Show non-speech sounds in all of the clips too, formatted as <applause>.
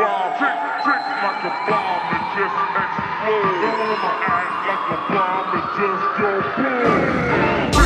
bomb, trick, trick like a bomb, it just explodes blow. I like a bomb that just go boom.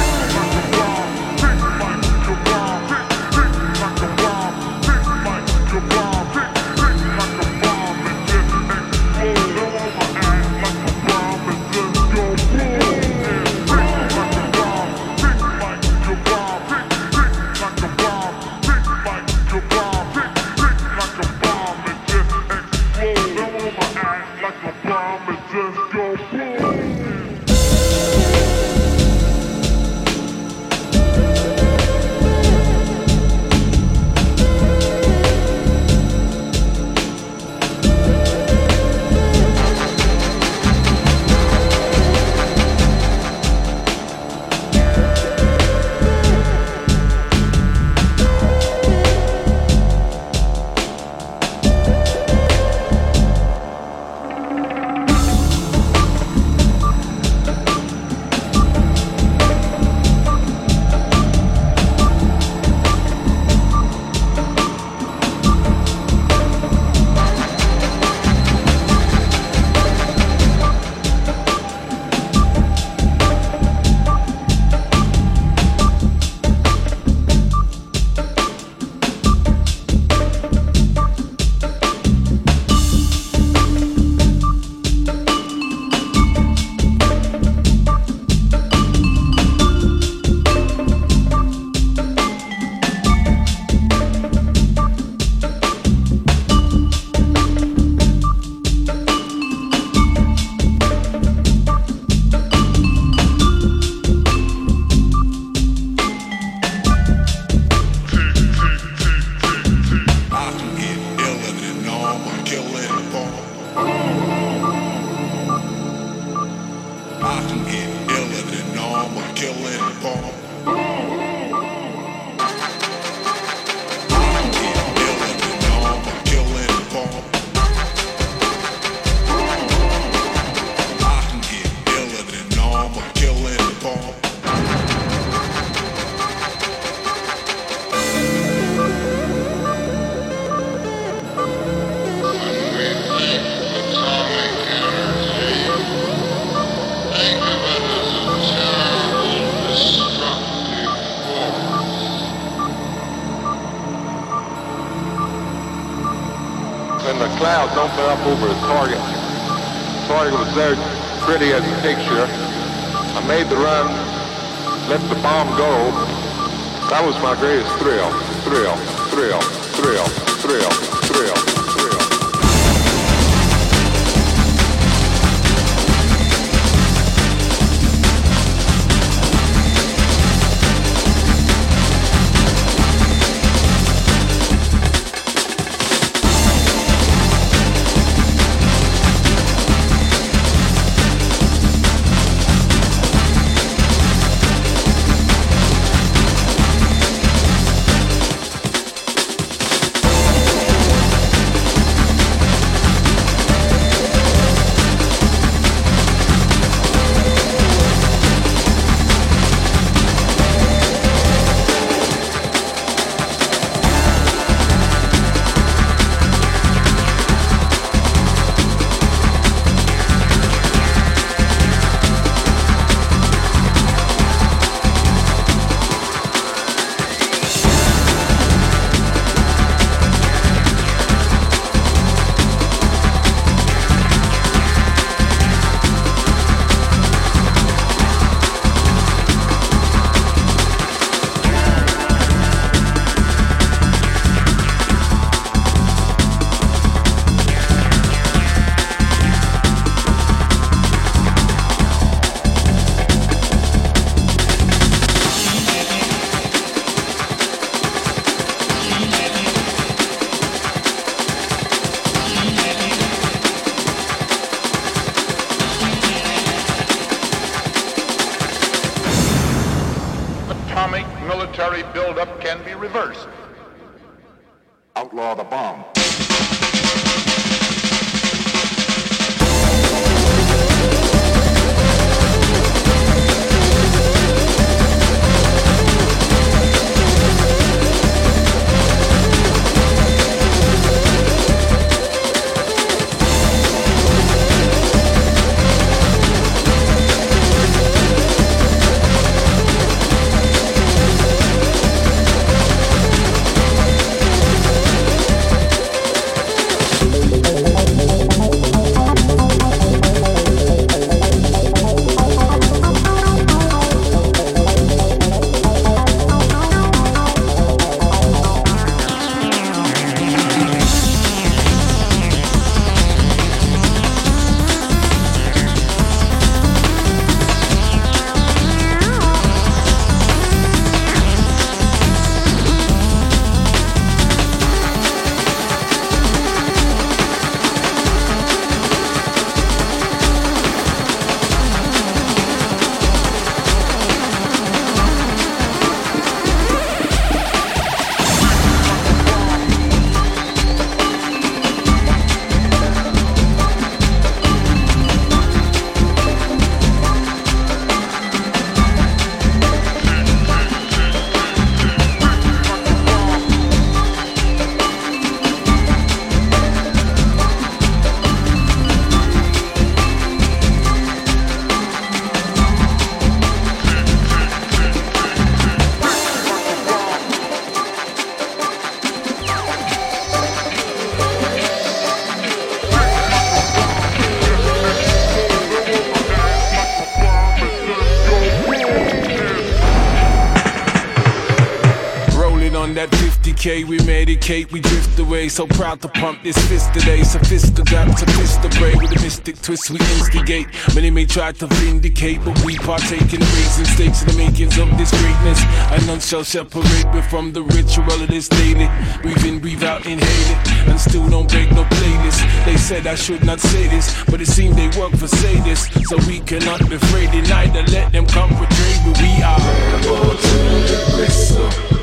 We we drift away. So proud to pump this fist today. Sophisticated, sophisticated with a mystic twist we instigate. Many may try to vindicate, but we partake in the raising stakes in the makings of this greatness. And none shall separate me from the ritual of this daily. Breathe in, breathe out, inhale it, and still don't break no playlist. They said I should not say this, but it seemed they work for say this. So we cannot be afraid, neither let them come portray but we are. Rebel to the crystal,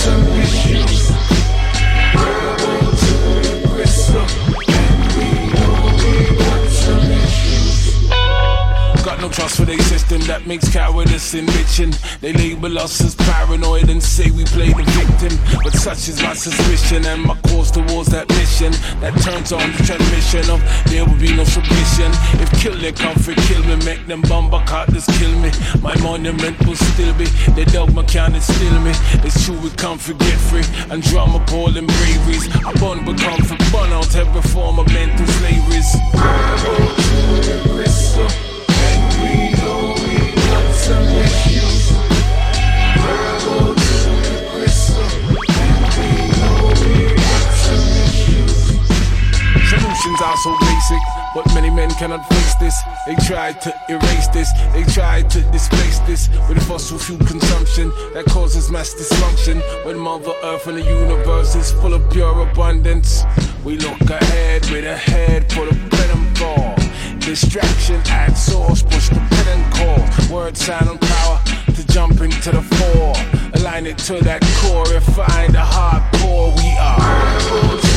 we some no trust for their system that makes cowardice and enriching. They label us as paranoid and say we play the victim. But such is my suspicion and my course towards that mission that turns on the transmission of there will be no submission. If kill their comfort, kill me, make them bumper carters kill me. My monument will still be the dogma can't steal me. It's true we come for get free and drama appalling braveries. I burn but comfort, burn out every form of mental slaveries. To the bristle. Solutions are so basic, but many men cannot face this. They try to erase this, they try to displace this with fossil fuel consumption that causes mass dysfunction. When Mother Earth and the universe is full of pure abundance, we look ahead with a head full of and ball. Distraction at source, push the pin and call. Word, sound, and power to jump into the fore. Align it to that core, and find the hardcore. We are.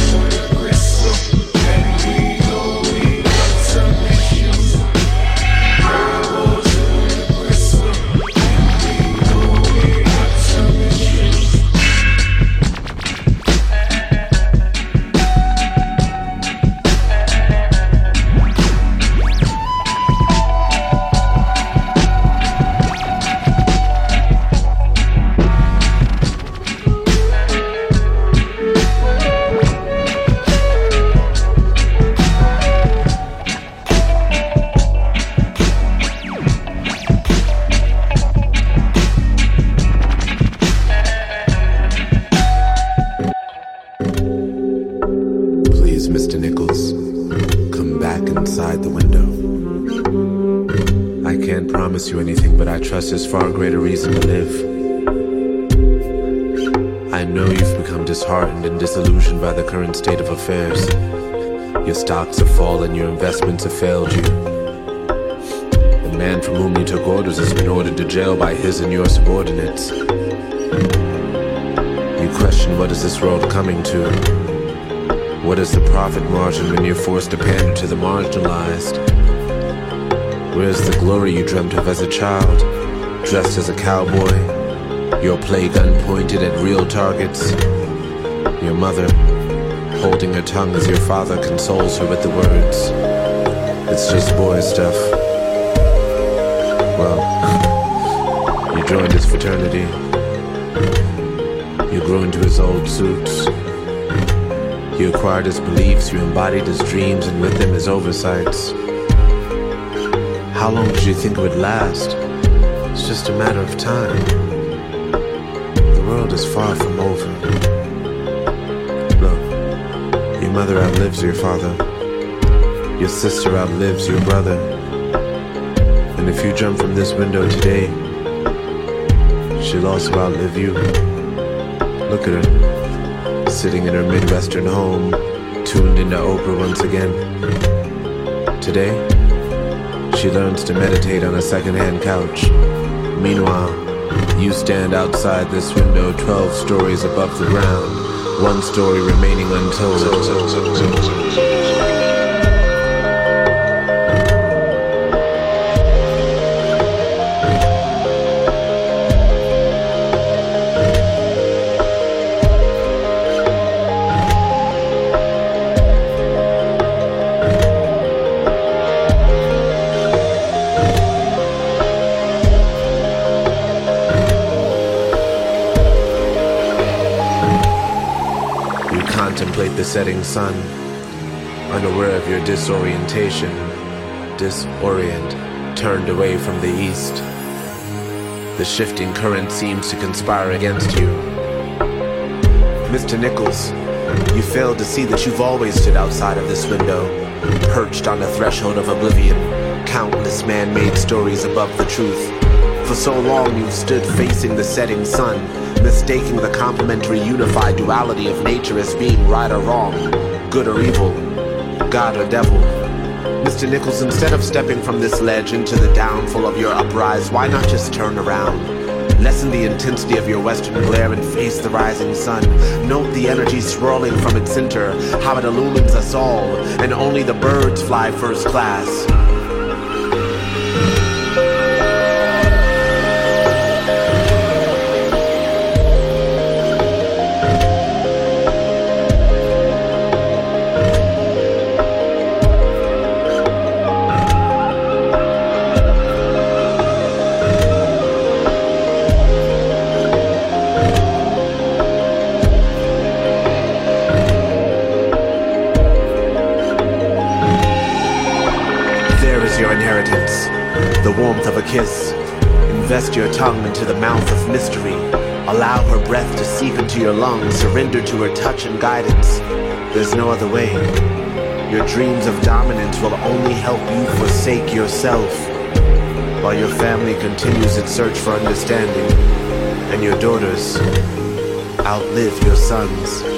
Is far greater reason to live. I know you've become disheartened and disillusioned by the current state of affairs. Your stocks have fallen, your investments have failed you. The man from whom you took orders has been ordered to jail by his and your subordinates. You question what is this world coming to? What is the profit margin when you're forced to pander to the marginalized? Where's the glory you dreamt of as a child? Dressed as a cowboy? Your play gun pointed at real targets? Your mother, holding her tongue as your father consoles her with the words, It's just boy stuff. Well, <laughs> you joined his fraternity. You grew into his old suits. You acquired his beliefs, you embodied his dreams, and with them his oversights. How long did you think it would last? It's just a matter of time. The world is far from over. Look, your mother outlives your father. Your sister outlives your brother. And if you jump from this window today, she'll also outlive you. Look at her, sitting in her Midwestern home, tuned into Oprah once again. Today, she learns to meditate on a secondhand couch. Meanwhile, you stand outside this window 12 stories above the ground, one story remaining untold. Setting sun, unaware of your disorientation, disorient, turned away from the east. The shifting current seems to conspire against you. Mr. Nichols, you failed to see that you've always stood outside of this window, perched on the threshold of oblivion, countless man made stories above the truth. For so long you've stood facing the setting sun, mistaking the complementary unified duality of nature as being right or wrong, good or evil, God or devil. Mr. Nichols, instead of stepping from this ledge into the downfall of your uprise, why not just turn around? Lessen the intensity of your western glare and face the rising sun. Note the energy swirling from its center, how it illumines us all, and only the birds fly first class. Is your inheritance, the warmth of a kiss. Invest your tongue into the mouth of mystery. Allow her breath to seep into your lungs. Surrender to her touch and guidance. There's no other way. Your dreams of dominance will only help you forsake yourself, while your family continues its search for understanding, and your daughters outlive your sons.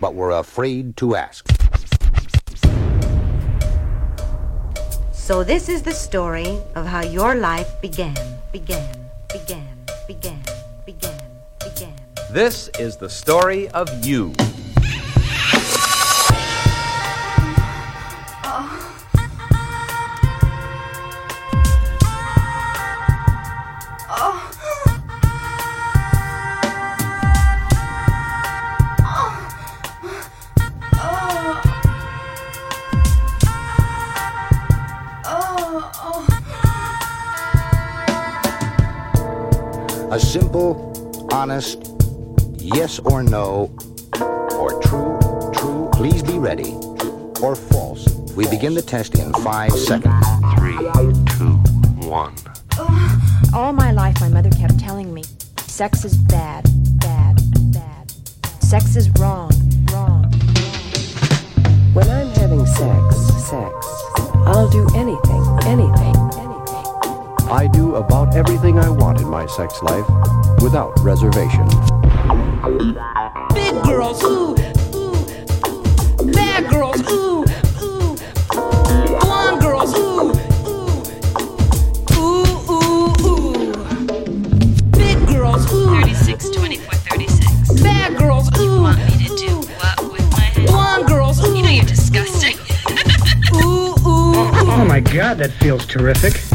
But were afraid to ask. So this is the story of how your life began, began, began, began, began, began. This is the story of you. Yes or no, or true, true, please be ready, or false. We begin the test in five seconds. Three, two, one. All my life, my mother kept telling me sex is bad, bad, bad. Sex is wrong, wrong. When I'm having sex, sex, I'll do anything, anything, anything. I do about everything I want in my sex life without reservation. Big girls, ooh, ooh. Bad girls, ooh, ooh. Blonde girls, ooh, ooh. Ooh, ooh, ooh. Big girls, ooh. 36, 24, 36. Bad girls, ooh. Want me to do what with my head? Blonde girls, ooh. You know you're disgusting. <laughs> Ooh, ooh, ooh. Oh my god, that feels terrific.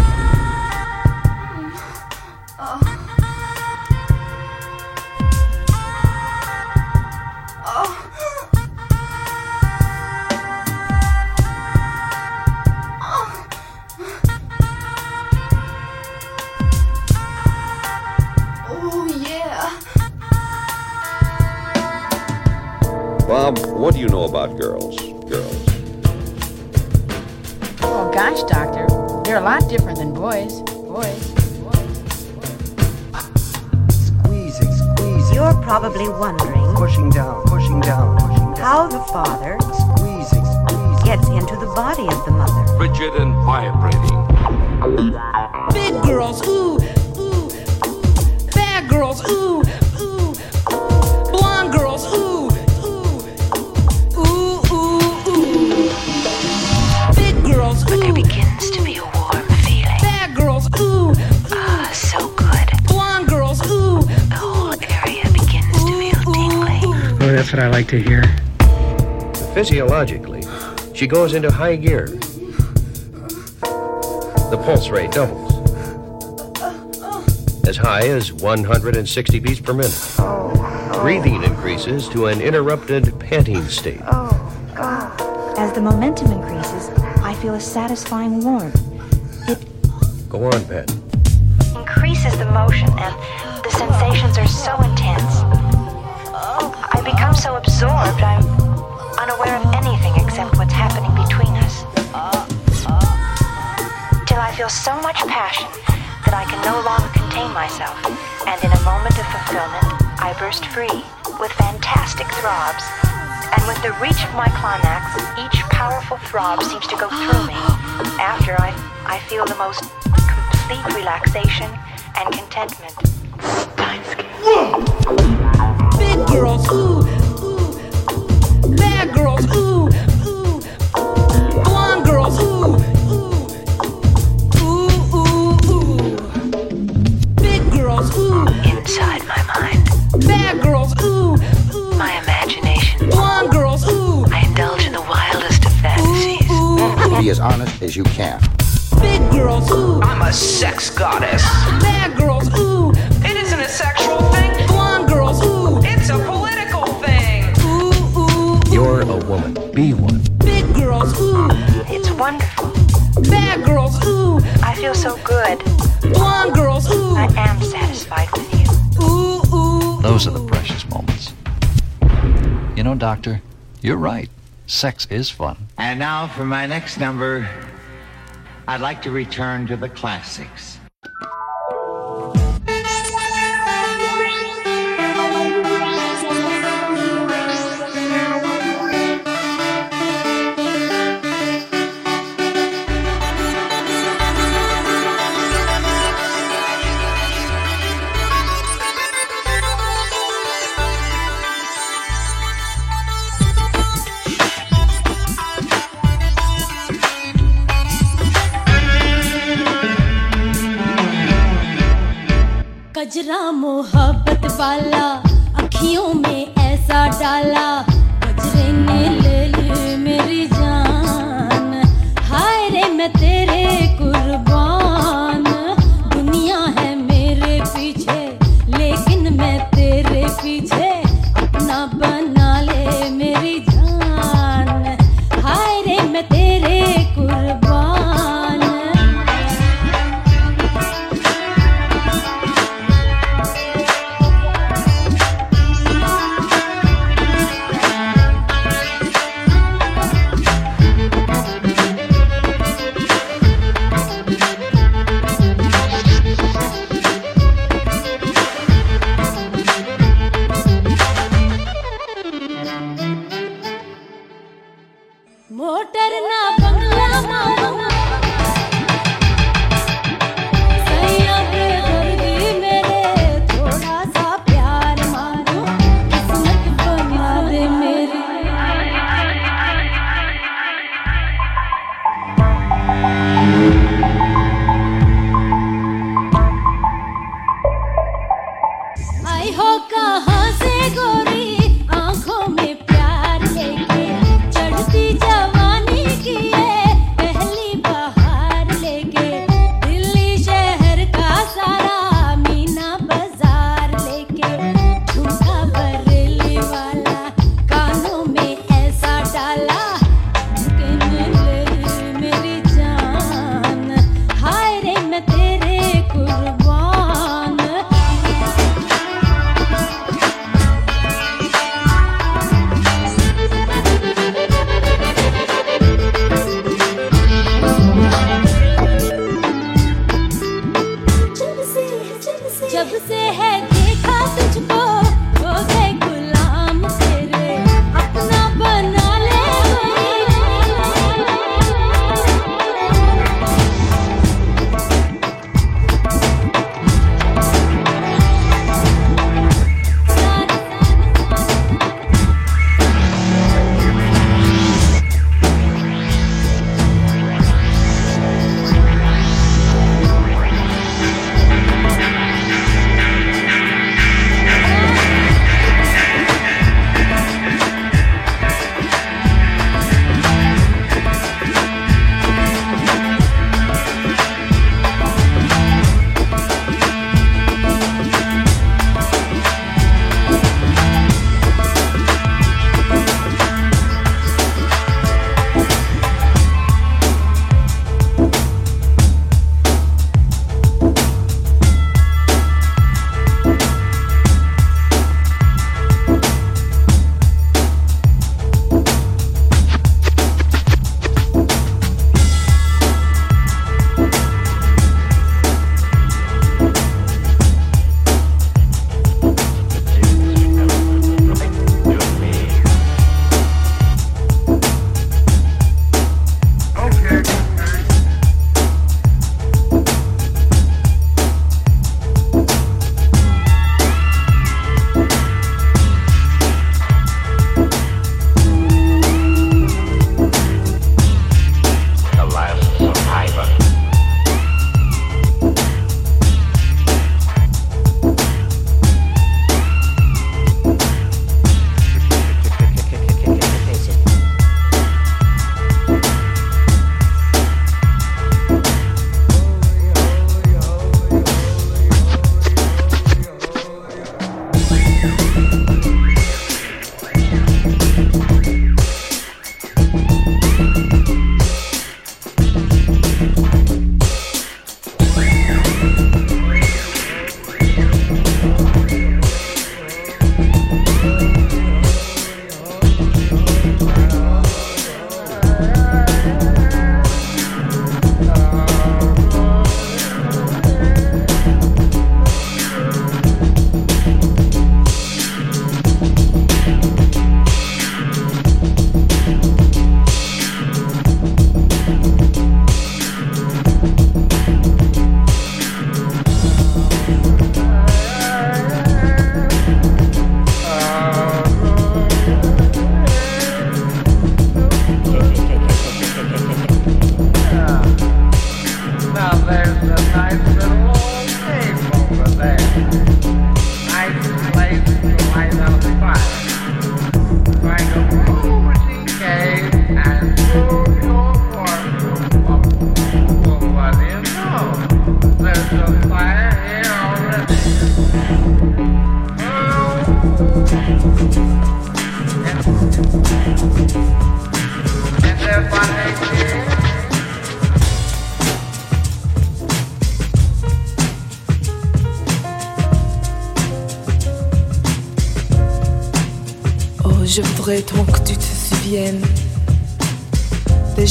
Physiologically, she goes into high gear. The pulse rate doubles. As high as 160 beats per minute. Breathing increases to an interrupted panting state. As the momentum increases, I feel a satisfying warmth. It. Go on, Pat. Increases the motion, and the sensations are so intense. Oh, I become so absorbed, I'm unaware of anything except what's happening between us. Till I feel so much passion that I can no longer contain myself, and in a moment of fulfillment, I burst free with fantastic throbs. And with the reach of my climax, each powerful throb seems to go through me. After, I, I feel the most complete relaxation and contentment. Big girls, ooh. Be as honest as you can. Big girls, ooh. I'm a sex goddess. Bad girls, ooh. It isn't a sexual thing. Blonde girls, ooh. It's a political thing. Ooh, ooh, You're a woman. Be one. Big girls, ooh. It's wonderful. Bad girls, ooh. I feel so good. Blonde girls, ooh. I am satisfied with you. Ooh, ooh. Those are the precious moments. You know, Doctor, you're right. Sex is fun. And now for my next number, I'd like to return to the classics. कजरा मोहब्बत वाला अखियों में ऐसा डाला।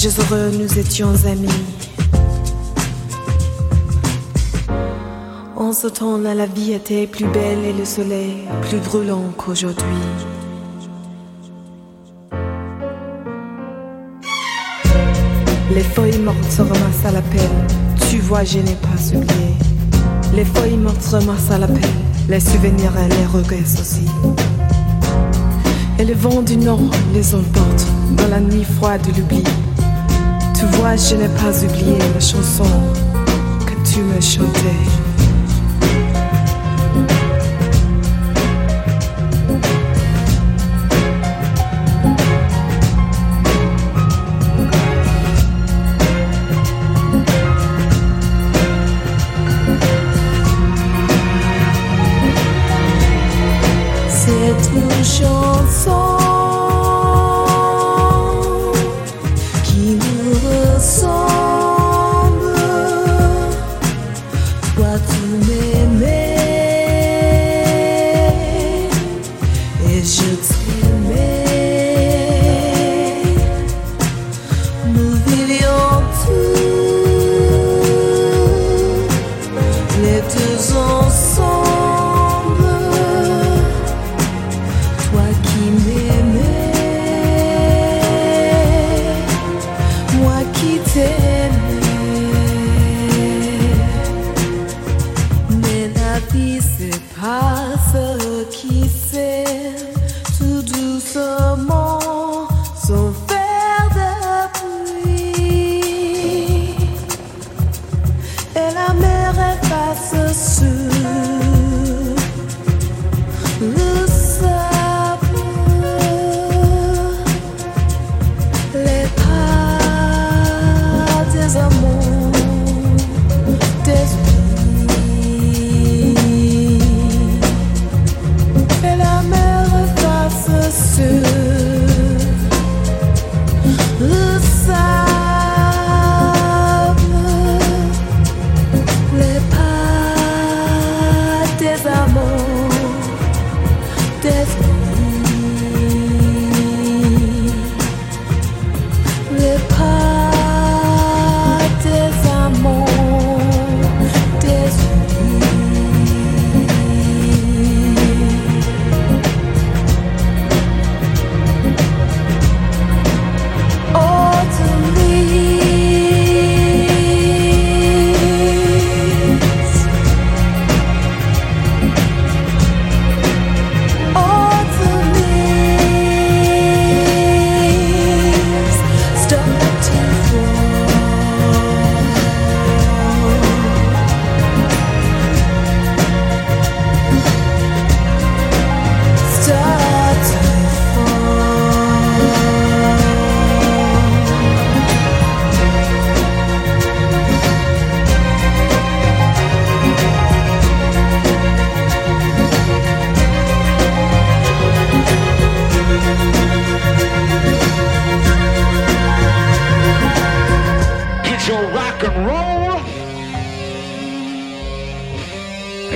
Piges heureux, nous étions amis. En ce temps-là, la vie était plus belle et le soleil plus brûlant qu'aujourd'hui. Les feuilles mortes se ramassent à la pelle. Tu vois, je n'ai pas oublié. Les feuilles mortes se ramassent à la pelle. Les souvenirs et les regrets aussi. Et le vent du nord les emporte dans la nuit froide de l'oubli. Tu vois, je n'ai pas oublié la chanson que tu me chantais.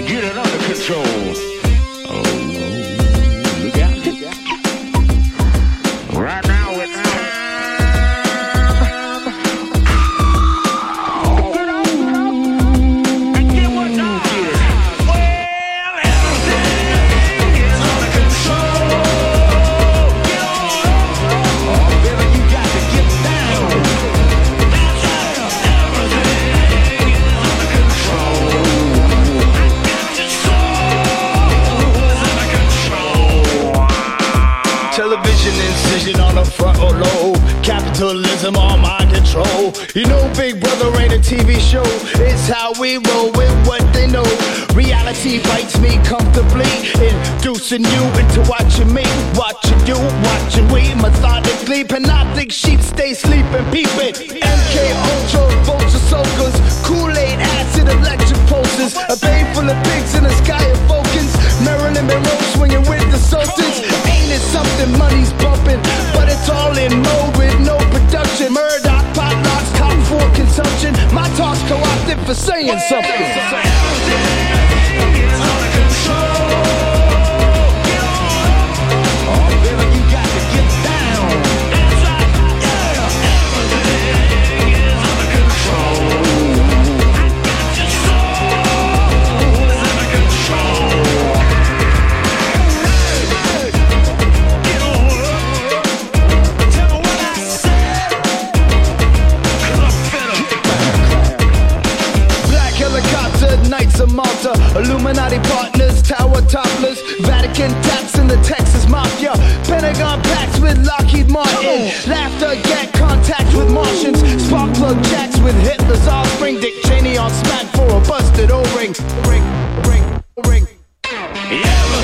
get it under control. and you I'm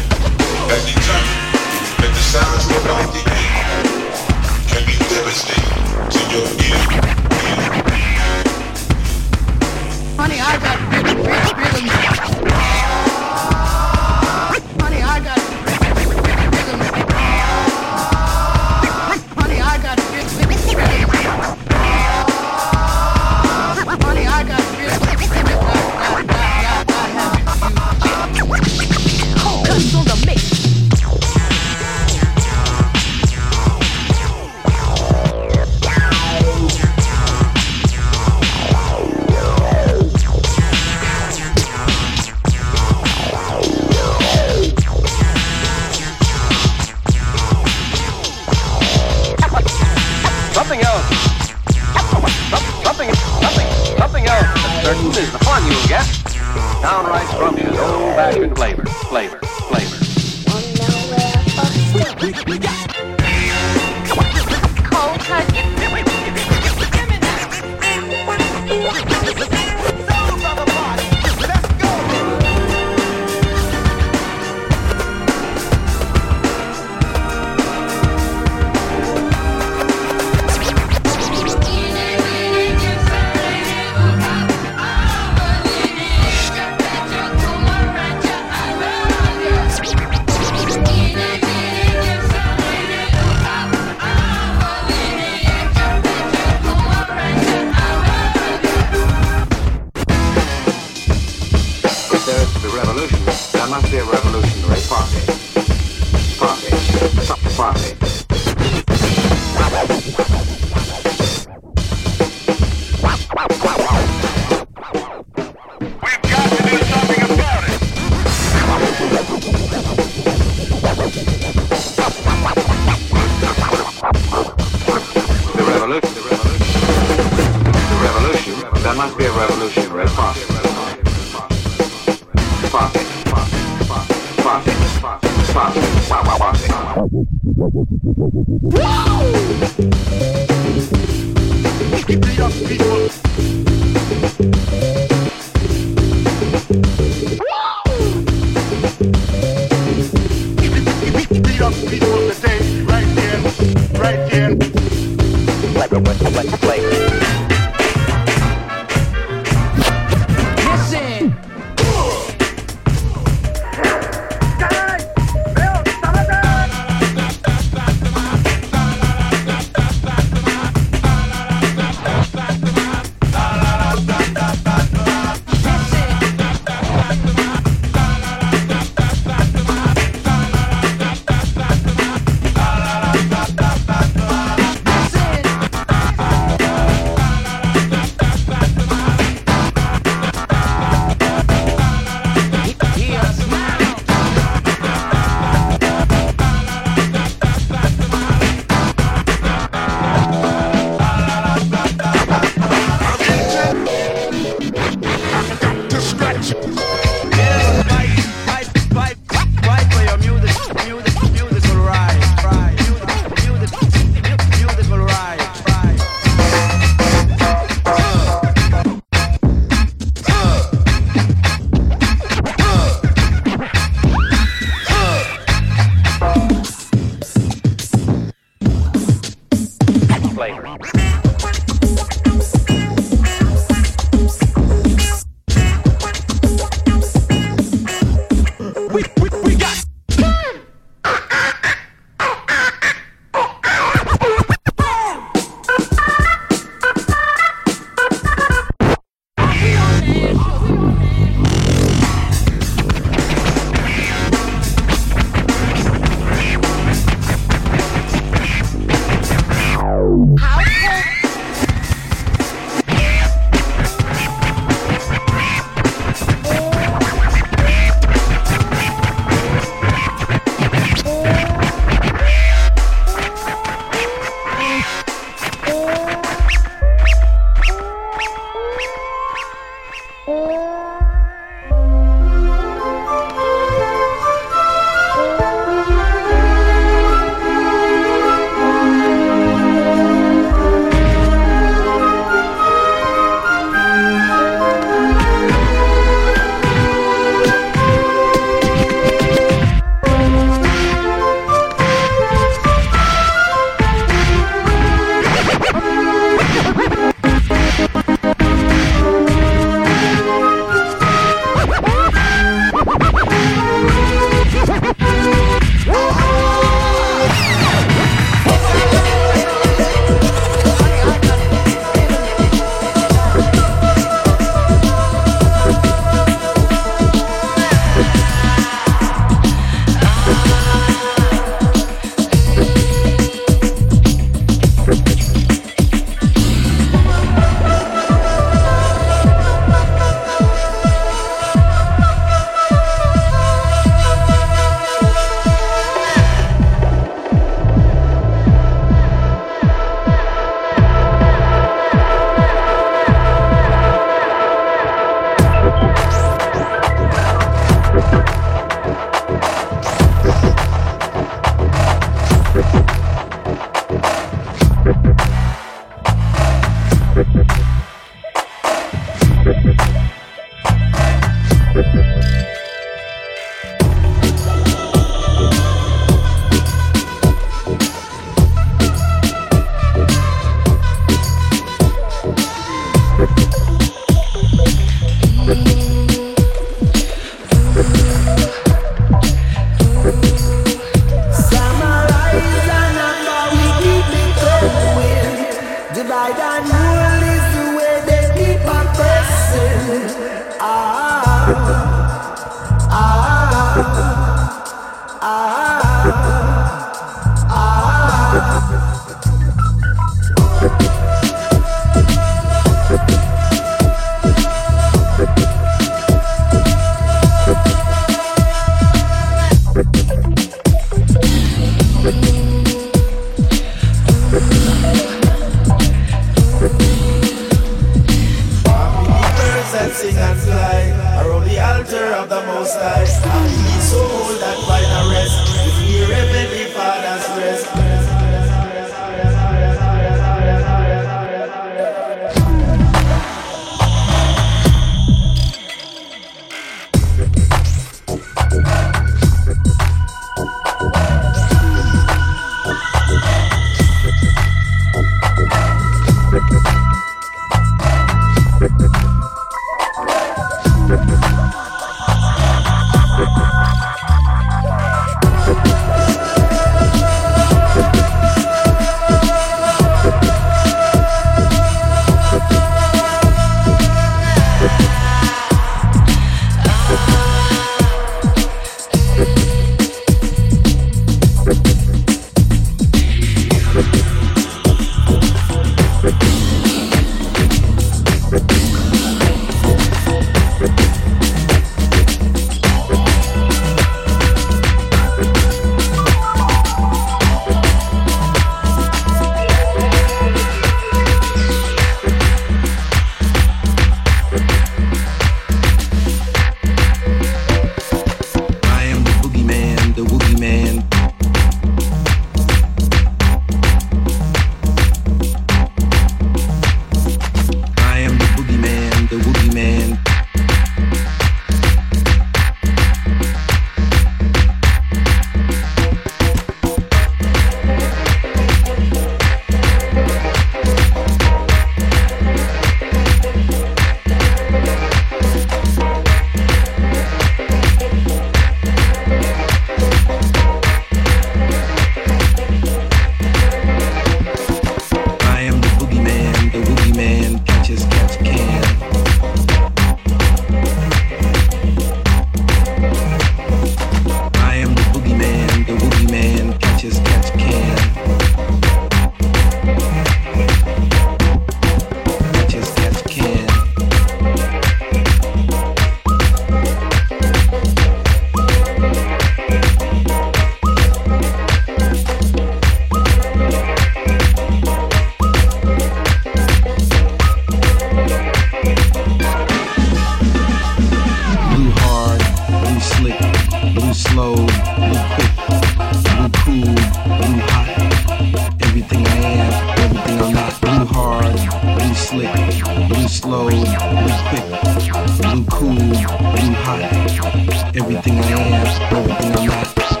Everything I am, everything I'm not.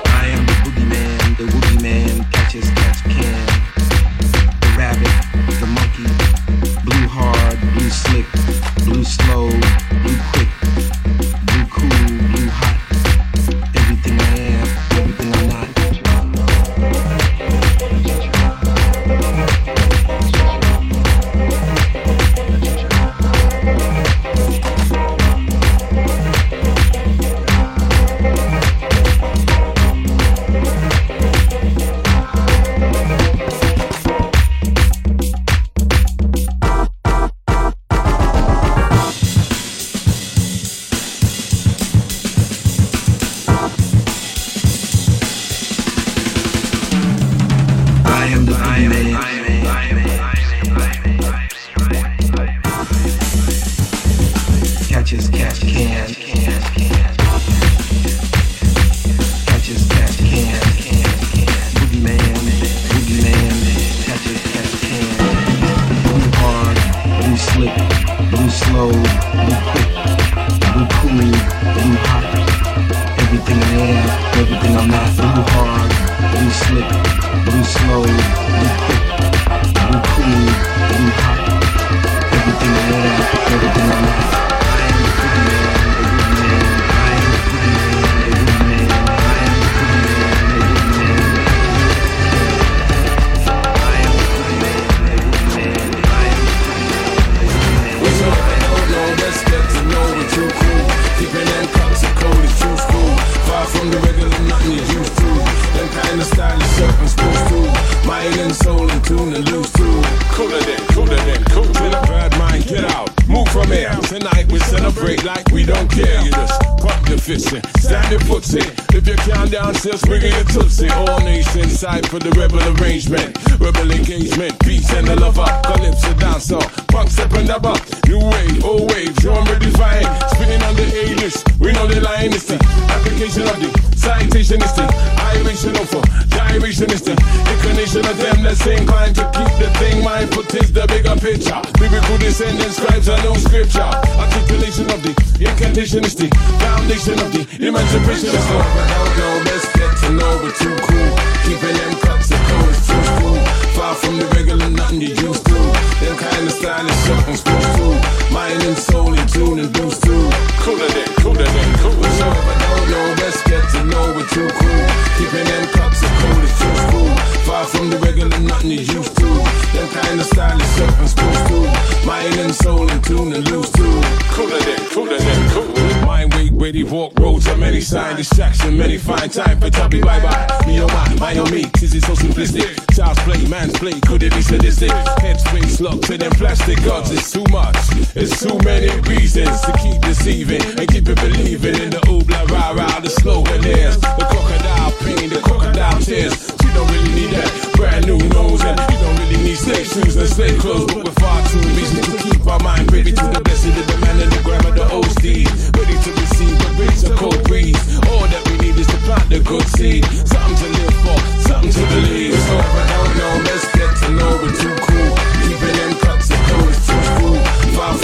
Of for gyration is the inclination of them that's inclined to keep the thing mindful is the bigger picture. Biblical descendants, scribes are no scripture. Articulation of the incantation is the foundation of the emancipation is the I know, let's get to know we're too cool. Keeping them cups of cold is too cool. Far from the regular nothing you used to. Them kind of stylish supposed to. Mind and soul in tune and boost too. Cooler than, cooler than, cool. So if I don't know, let's get to know we're too cool. Keeping them cups of cold is too cool. Far from the regular nothing you used to. Them kind of stylish supposed to. Mind and soul in tune and loose too. Cooler than, cooler than, cool. Mind weight, ready walk roads of many sign distraction, many find time for chubby bye bye. Me oh my, my oh me, this is so simplistic. Child's play, man's play, could it be sadistic? Headspace locked to them plastic gods, it's too much. It's too many reasons to keep deceiving and keep it believing in the oobla rah rah, the slogan is the crocodile pain, the crocodile tears. She don't really need that brand new nose and you don't really need slave shoes and slave clothes, but we're far too busy to keep our mind privy to the blessing of the man and the grammar, the steed, ready to receive the breeze of cold breeze. All that we need is to plant the good seed, something to live for, something to believe. So I don't know, let's get to know we're too cool.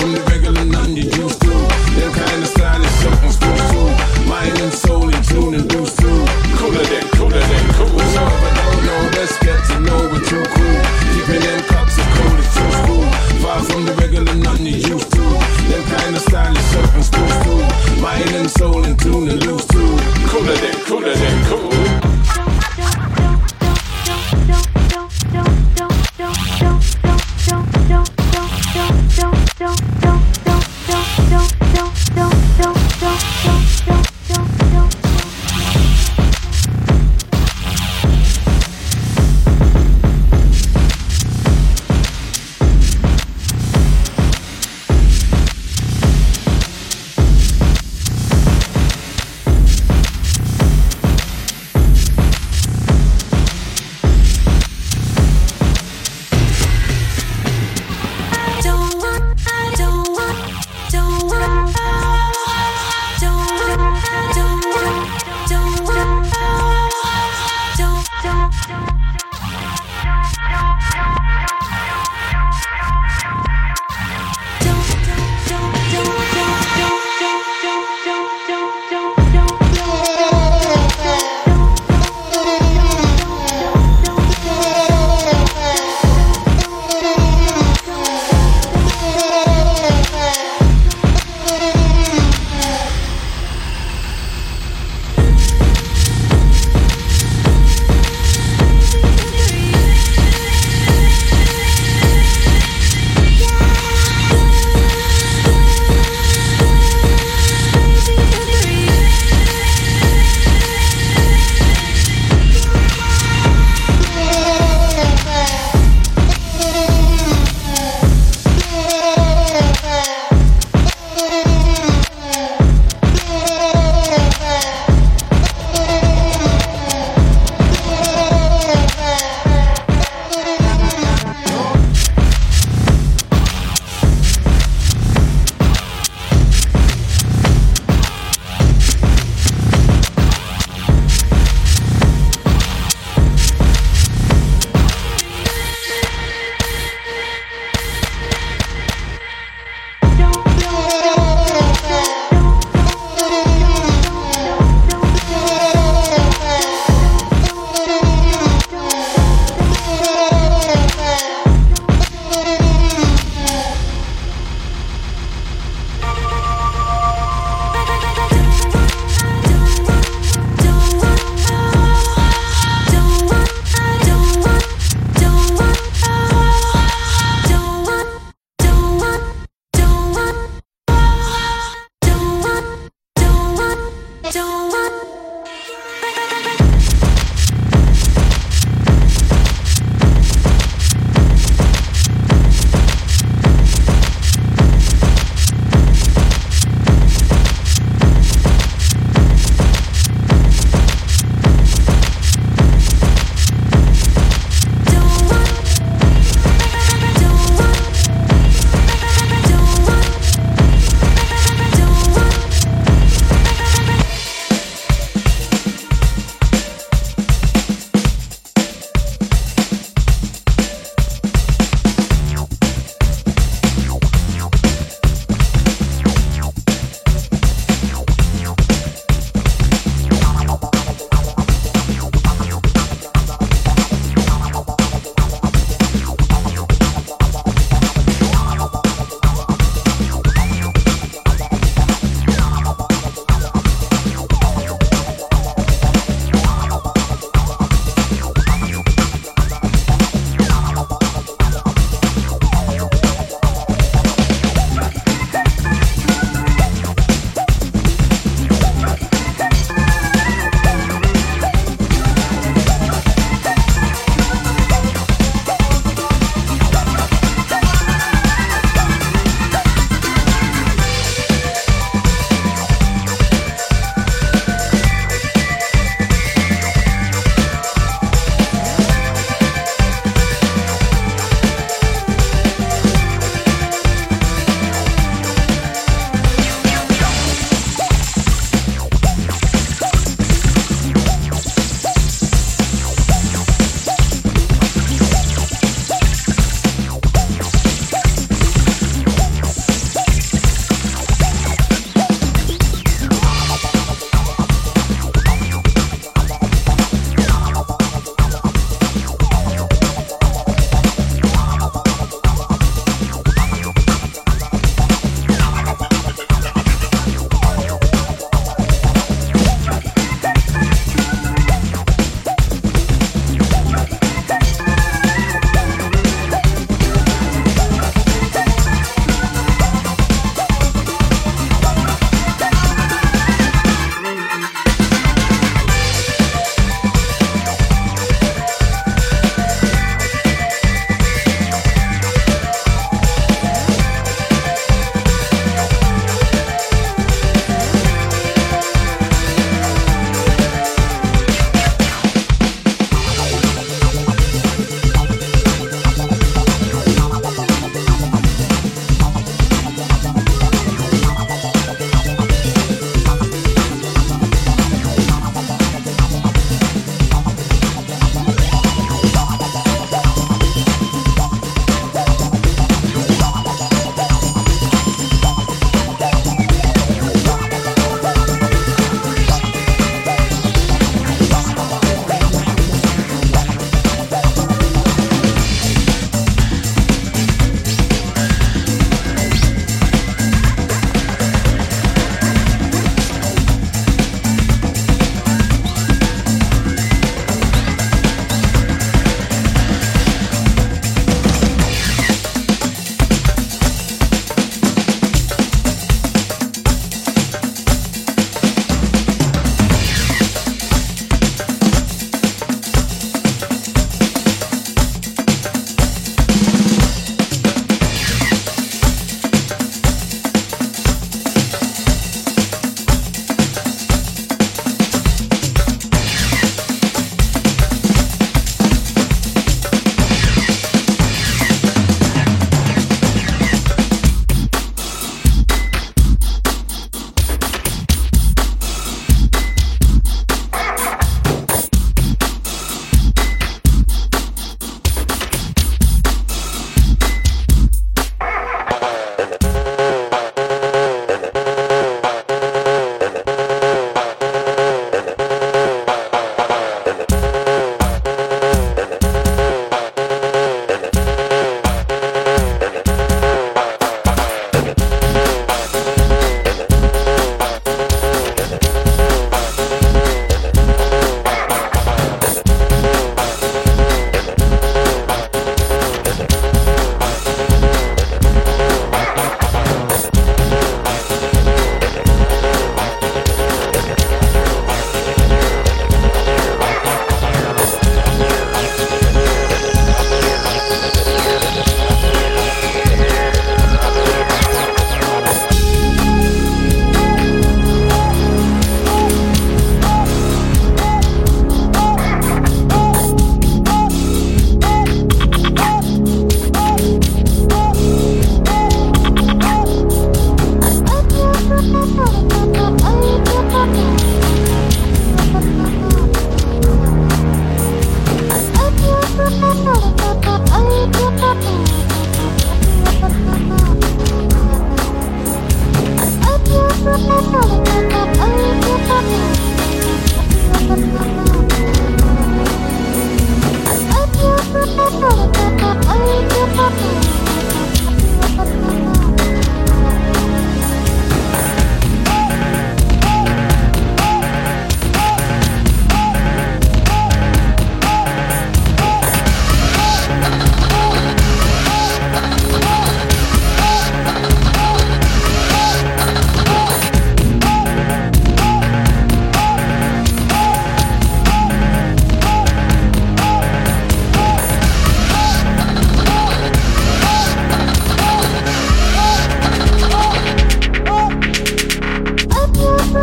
From the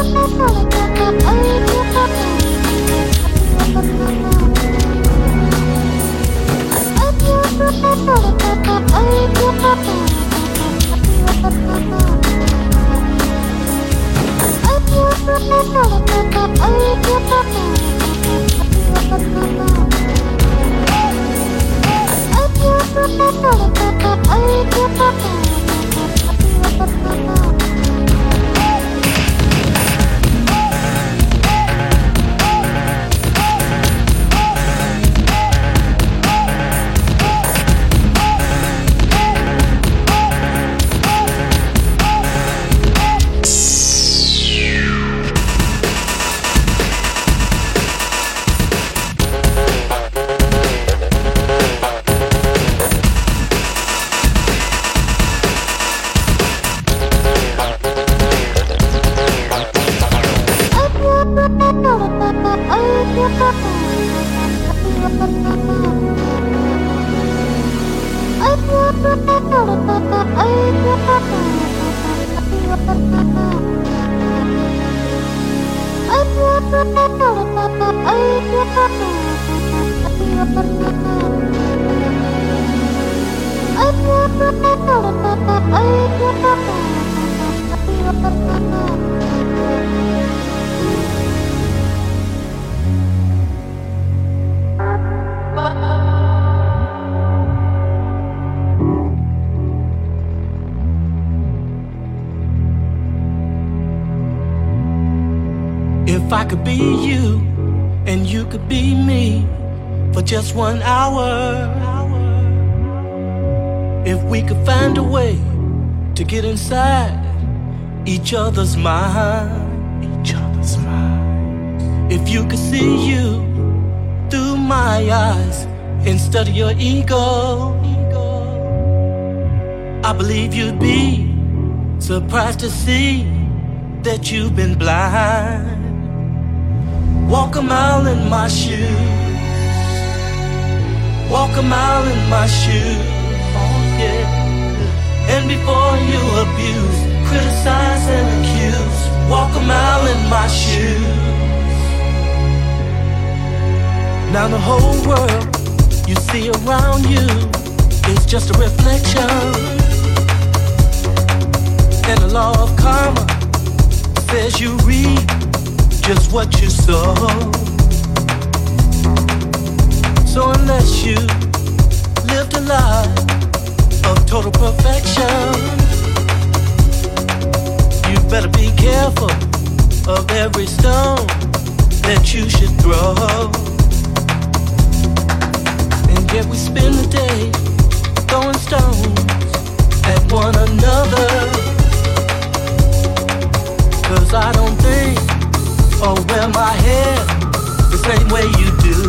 Oh, believe you'd be surprised to see that you've been blind. Walk a mile in my shoes. Walk a mile in my shoes. Oh, yeah. And before you abuse, criticize and accuse, walk a mile in my shoes. Now the whole world you see around you is just a reflection. And the law of karma says you reap just what you sow. So unless you lived a life of total perfection, you better be careful of every stone that you should throw. And yet we spend the day throwing stones at one another. Cause I don't think oh, or wear my hair the same way you do.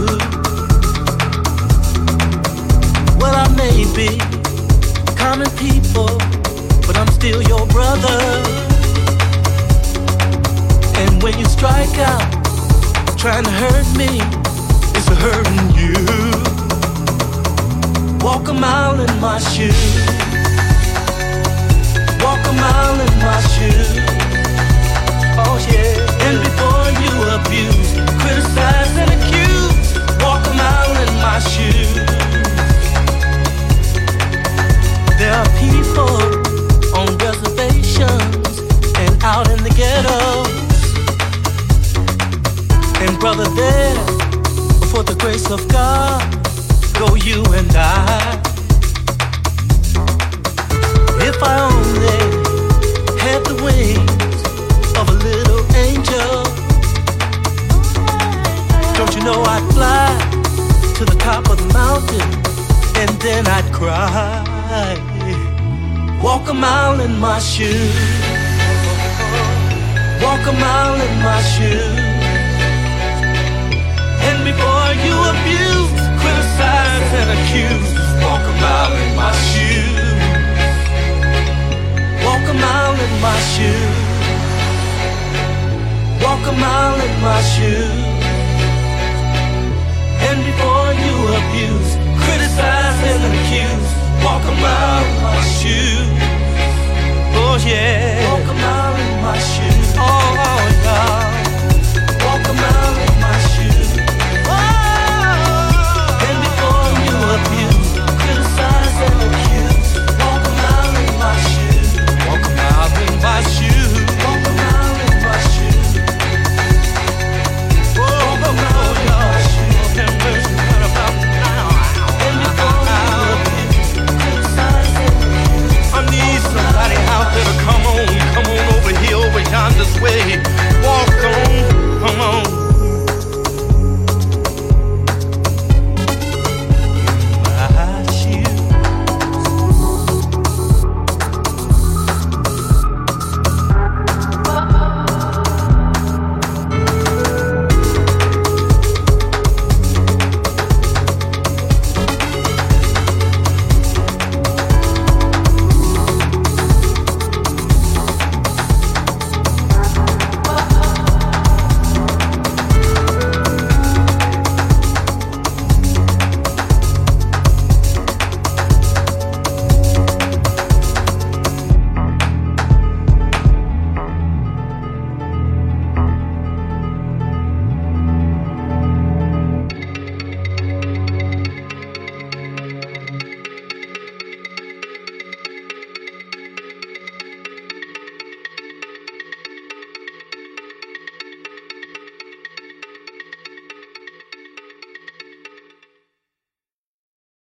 Well, I may be common people, but I'm still your brother. And when you strike out, trying to hurt me, it's hurting you. Walk a mile in my shoes. Walk a mile in my shoes. If I only had the wings of a little angel. Don't you know I'd fly to the top of the mountain and then I'd cry. Walk a mile in my shoes. Walk a mile in my shoes. And before you abuse, criticize and accuse, walk a mile in my shoes. Walk a mile in my shoes walk a mile in my shoes. And before you abuse, criticize and accuse, walk a mile in my shoes. Oh yeah, walk a mile in my shoes. Oh, oh yeah.